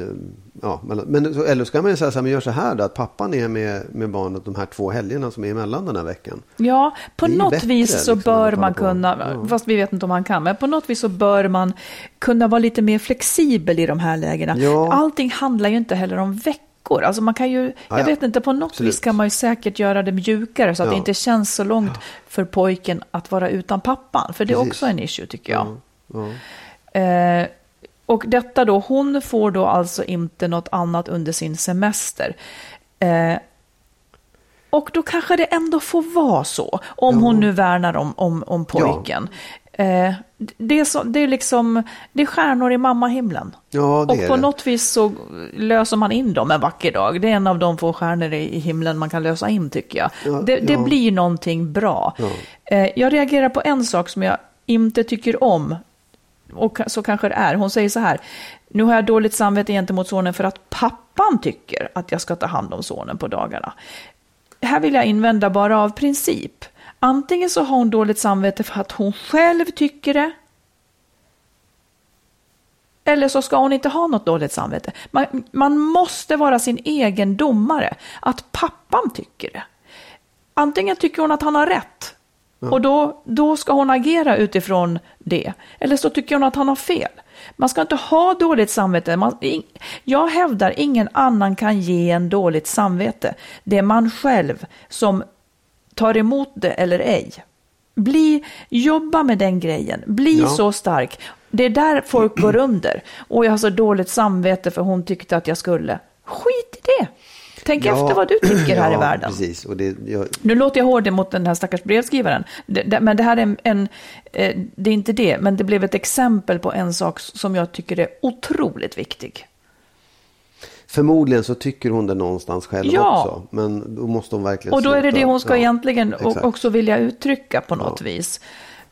ja, men, så- eller ska man ju säga så här, men gör så här då, att pappan är med, med barnet de här två helgerna som är emellan den här veckan. Ja, på något bättre, vis så liksom, bör man kunna, Ja. fast vi vet inte om man kan, men på något vis så bör man kunna vara lite mer flexibel i de här lägena. Ja. Allting handlar ju inte heller om veckor. Alltså man kan ju, Ja, jag ja. det inte, på något Absolut. vis kan man ju säkert göra det mjukare så att Ja. det inte känns så långt för pojken att vara utan pappan. För det är Precis. också en issue tycker jag. Ja, Eh, och detta då, hon får då alltså inte något annat under sin semester. Eh, och då kanske det ändå får vara så, om hon nu värnar om, om, om pojken. Eh, det, är så, det är liksom, det är stjärnor i mammahimlen. ja Och på något vis så löser man in dem en vacker dag. Det är en av de få stjärnor i himlen man kan lösa in tycker jag. Ja, det, det ja. blir någonting bra. Ja. Eh, jag reagerar på en sak som jag inte tycker om. Och så kanske det är. Hon säger så här. Nu har jag dåligt samvete gentemot sonen för att pappan tycker att jag ska ta hand om sonen på dagarna. Här vill jag invända bara av princip. Antingen så har hon dåligt samvete för att hon själv tycker det. Eller så ska hon inte ha något dåligt samvete. Man, man måste vara sin egen domare. Att pappan tycker det. Antingen tycker hon att han har rätt. Och då, då ska hon agera utifrån det. Eller så tycker hon att han har fel. Man ska inte ha dåligt samvete. Man, ing, jag hävdar ingen annan kan ge en dåligt samvete. Det är man själv som tar emot det eller ej. Bli, jobba med den grejen. Bli Ja. så stark. Det är där folk går under. Och jag har så dåligt samvete för hon tyckte att jag skulle. Skit i det. Tänk Ja. efter vad du tycker här i Ja, världen. Precis. Och det, jag, Nu låter jag hård mot den här stackars brevskrivaren, det, det, men det här är en, en eh, det är inte det, men det blev ett exempel på en sak som jag tycker är otroligt viktig. förmodligen så tycker hon det någonstans själv Ja. också. Men då måste hon verkligen Och då är det sluta. det hon ska Ja, egentligen exakt. också vilja uttrycka på något vis.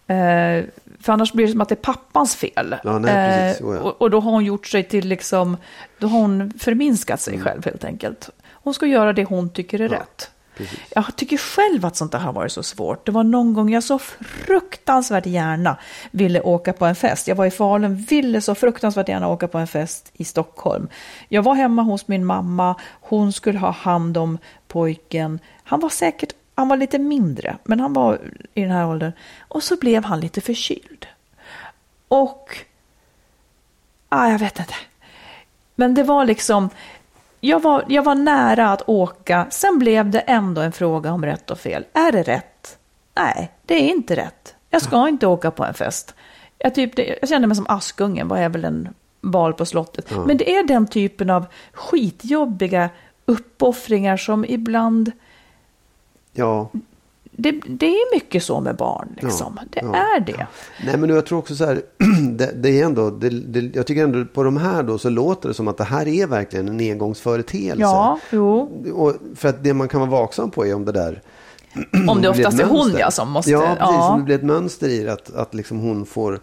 Eh, för annars blir det som att det är pappans fel. Ja, nej, precis. Eh, ja. och, och då har hon gjort sig till liksom, då har hon förminskat Mm. sig själv helt enkelt. Hon ska göra det hon tycker är rätt. Jag tycker själv att sånt där har varit så svårt. Det var någon gång jag så fruktansvärt gärna ville åka på en fest. Jag var i Falun, ville så fruktansvärt gärna åka på en fest i Stockholm. Jag var hemma hos min mamma, hon skulle ha hand om pojken. Han var säkert, han var lite mindre, men han var i den här åldern. Och så blev han lite förkyld. Och, ah, jag vet inte. Men det var liksom, jag var, jag var nära att åka, sen blev det ändå en fråga om rätt och fel. Är det rätt? Nej, det är inte rätt. Jag ska inte åka på en fest. Jag, typ, jag kände mig som Askungen, var jag väl en bal på slottet. Men det är den typen av skitjobbiga uppoffringar som ibland, Ja, det, det är mycket så med barn liksom. det ja. är det. Nej men jag tror också så här, (clears throat) det, det är ändå, det, jag tycker ändå på de här då så låter det som att det här är verkligen en engångsföreteelse. Ja, jo. Och för att det man kan vara vaksam på är om det där Om det (clears throat) oftast är hon ja, som måste... Ja, precis. ja. Om det blir ett mönster i det, att, att liksom hon får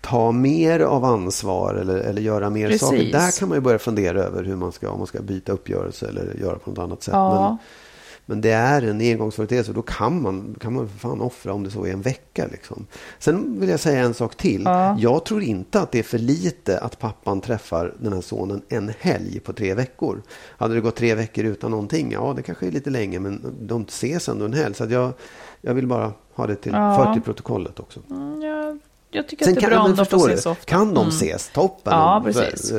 ta mer av ansvar eller, eller göra mer Precis. saker. Där kan man ju börja fundera över hur man ska, om man ska byta uppgörelse eller göra på något annat sätt. Ja. Men, men det är en engångsföreteelse och då kan man, kan man för fan offra om det så är en vecka. Liksom. Sen vill jag säga en sak till. Jag tror inte att det är för lite att pappan träffar den här sonen en helg på tre veckor. Hade det gått tre veckor utan någonting, ja det kanske är lite länge men de ses ändå en helg. Så jag, jag vill bara ha det till, Ja. för till protokollet också. Ja, jag tycker Sen att det är bra om de får ses ofta. kan de Mm. ses, toppen. Ja, precis.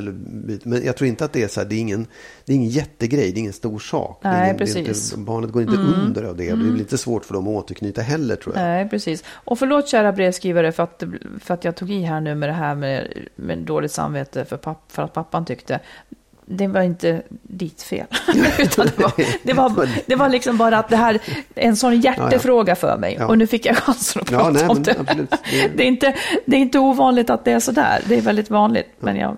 Men jag tror inte att det är så här, det är ingen, det är ingen jättegrej, det är ingen stor sak. det Nej, ingen, det precis. Mm. inte, barnet går inte under av det. Det är väl inte svårt för dem att återknyta heller tror jag. Nej, precis. Och förlåt kära brevskrivare för att, det- för att jag tog i här nu med det här med, med dåligt samvete för, papp, för att pappan tyckte. Det var inte ditt fel. (laughs) Utan det, var, det, var, det var liksom bara att det här är en sån hjärtefråga för mig. Ja. Och nu fick jag chansen att prata nej, om det. (laughs) Det- Det, är inte, det är inte ovanligt att det är sådär. Det är väldigt vanligt. Men jag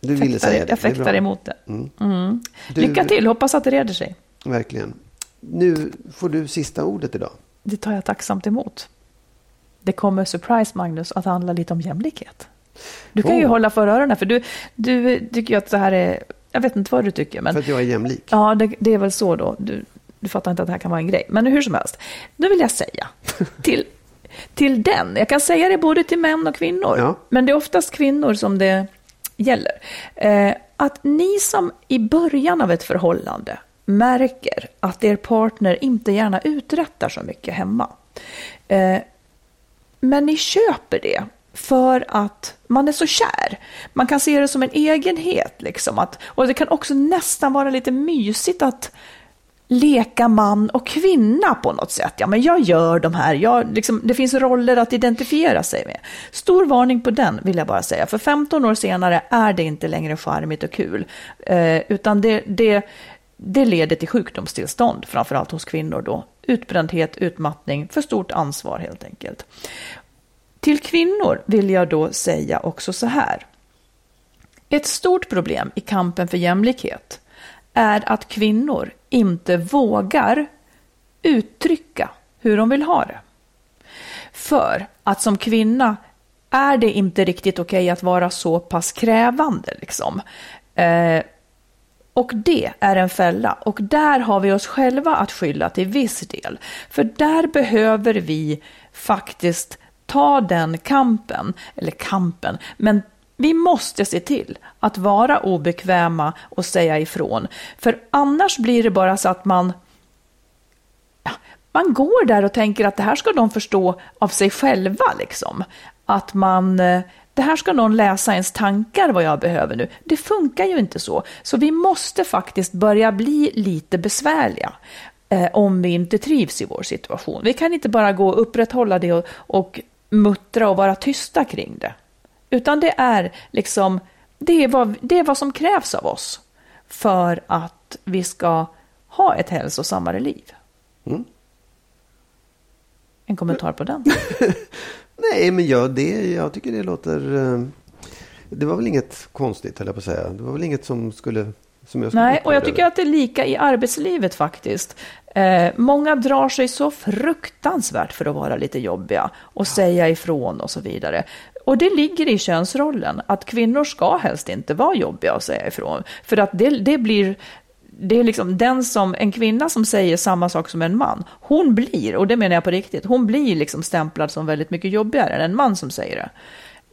Du ville fäktar, säga det. jag det fäktar bra. emot det. Mm. Du- Lycka till, hoppas att det reder sig. Verkligen. Nu får du sista ordet idag. Det tar jag tacksamt emot. Det kommer, surprise Magnus, att handla lite om jämlikhet. Du kan ju Åh. hålla för öronen, för du, du tycker ju att det här är... Jag vet inte vad du tycker, men... För att jag är jämlik. Ja, det, det är väl så då. Du, du fattar inte att det här kan vara en grej. Men hur som helst, nu vill jag säga (laughs) till, till den, jag kan säga det både till män och kvinnor, Ja. men det är oftast kvinnor som det gäller. Eh, att ni som i början av ett förhållande märker att er partner inte gärna uträttar så mycket hemma. Eh, men ni köper det för att man är så kär. Man kan se det som en egenhet. Liksom, att, och det kan också nästan vara lite mysigt att leka man och kvinna på något sätt. Ja, men jag gör de här. Jag, liksom, det finns roller att identifiera sig med. Stor varning på den vill jag bara säga. För 15 år senare är det inte längre charmigt och kul. Eh, utan det, det, det leder till sjukdomstillstånd, framförallt hos kvinnor då. Utbrändhet, utmattning, för stort ansvar helt enkelt. Till kvinnor vill jag då säga också så här. Ett stort problem i kampen för jämlikhet är att kvinnor inte vågar uttrycka hur de vill ha det. För att som kvinna är det inte riktigt okej att vara så pass krävande. Liksom. Eh, och det är en fälla. Och där har vi oss själva att skylla till viss del. För där behöver vi faktiskt ta den kampen, eller kampen, men vi måste se till att vara obekväma och säga ifrån. För annars blir det bara så att man ja, man går där och tänker att det här ska de förstå av sig själva. Liksom. Att man, eh, det här ska någon läsa ens tankar vad jag behöver nu. Det funkar ju inte så. Så vi måste faktiskt börja bli lite besvärliga eh, om vi inte trivs i vår situation. Vi kan inte bara gå och upprätthålla det och, och muttra och vara tysta kring det. Utan det är liksom, det är vad, det är vad som krävs av oss för att vi ska ha ett hälsosammare liv. Mm. En kommentar på den? (laughs) Nej, men jag, det, jag tycker det låter... eh, Det var väl inget konstigt, höll jag på att säga. Det var väl inget som skulle... Som jag skulle Nej, och jag tycker över. att det är lika i arbetslivet faktiskt. Eh, många drar sig så fruktansvärt för att vara lite jobbiga och säga ifrån och så vidare. Och det ligger i könsrollen att kvinnor ska helst inte vara jobbiga och säga ifrån. För att det, det blir, det är liksom den som, en kvinna som säger samma sak som en man, hon blir, och det menar jag på riktigt, hon blir liksom stämplad som väldigt mycket jobbigare än en man som säger det.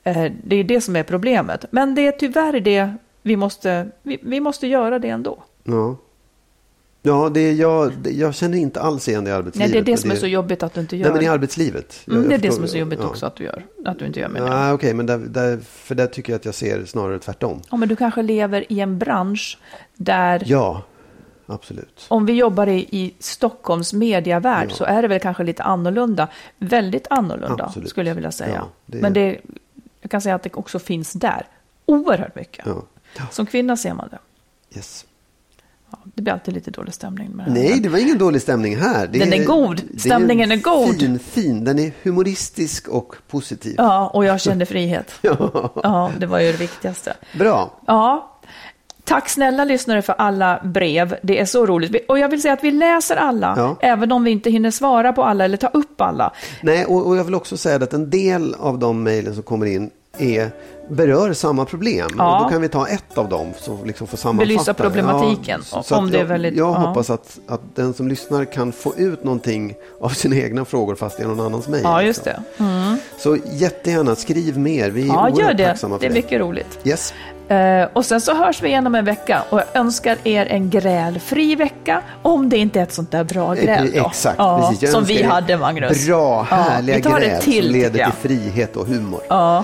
Eh, Det är det som är problemet. Men det är tyvärr det vi måste, vi, vi måste göra det ändå. Ja. Ja, det är jag, det, jag känner inte alls igen det i Nej, arbetslivet. det är det som är så jobbigt att du inte gör. Nej, men i arbetslivet. Jag- mm, det är jag det som är så jobbigt ja. också att du gör. Att du inte gör Ja, jag. okej, men där, där, för där tycker jag att jag ser snarare tvärtom. Ja, men du kanske lever i en bransch där, Ja, absolut. om vi jobbar i, i Stockholms mediavärld, Ja. så är det väl kanske lite annorlunda. Väldigt annorlunda, Absolut. skulle jag vilja säga. Ja, det är- Men det, jag kan säga att det också finns där. Oerhört mycket. Som kvinna ser man det. Yes. Ja, det blir alltid lite dålig stämning med det här. Nej, det var ingen dålig stämning här. Det Den är god. det Stämningen är god. Fin, fin. Den är humoristisk och positiv. Ja, och jag kände frihet. (laughs) Ja. Ja, det var ju det viktigaste. Bra. Ja, tack snälla lyssnare för alla brev. Det är så roligt. Och jag vill säga att vi läser alla, Ja. även om vi inte hinner svara på alla eller ta upp alla. Nej, och, och jag vill också säga att en del av de mejlen som kommer in är, berör samma problem. Ja. Och då kan vi ta ett av dem som liksom får sammanfatta. Belysa problematiken, så- om så att det är jag, väldigt- Jag ja. hoppas att, att den som lyssnar kan få ut någonting av sina egna frågor fast det är någon annans mejl. Ja, just det. Så jättegärna skriv mer. Vi är Ja, gör det. tacksamma för Det är det. mycket roligt. Yes. Eh, och sen så hörs vi igen om en vecka och jag önskar er en grälfri vecka om det inte är ett sånt där bra gräl då. Exakt, ja, precis. Jag Som vi hade Magnus. Bra, Ja, härliga tar gräl det till, som leder jag. till frihet och humor. Ja,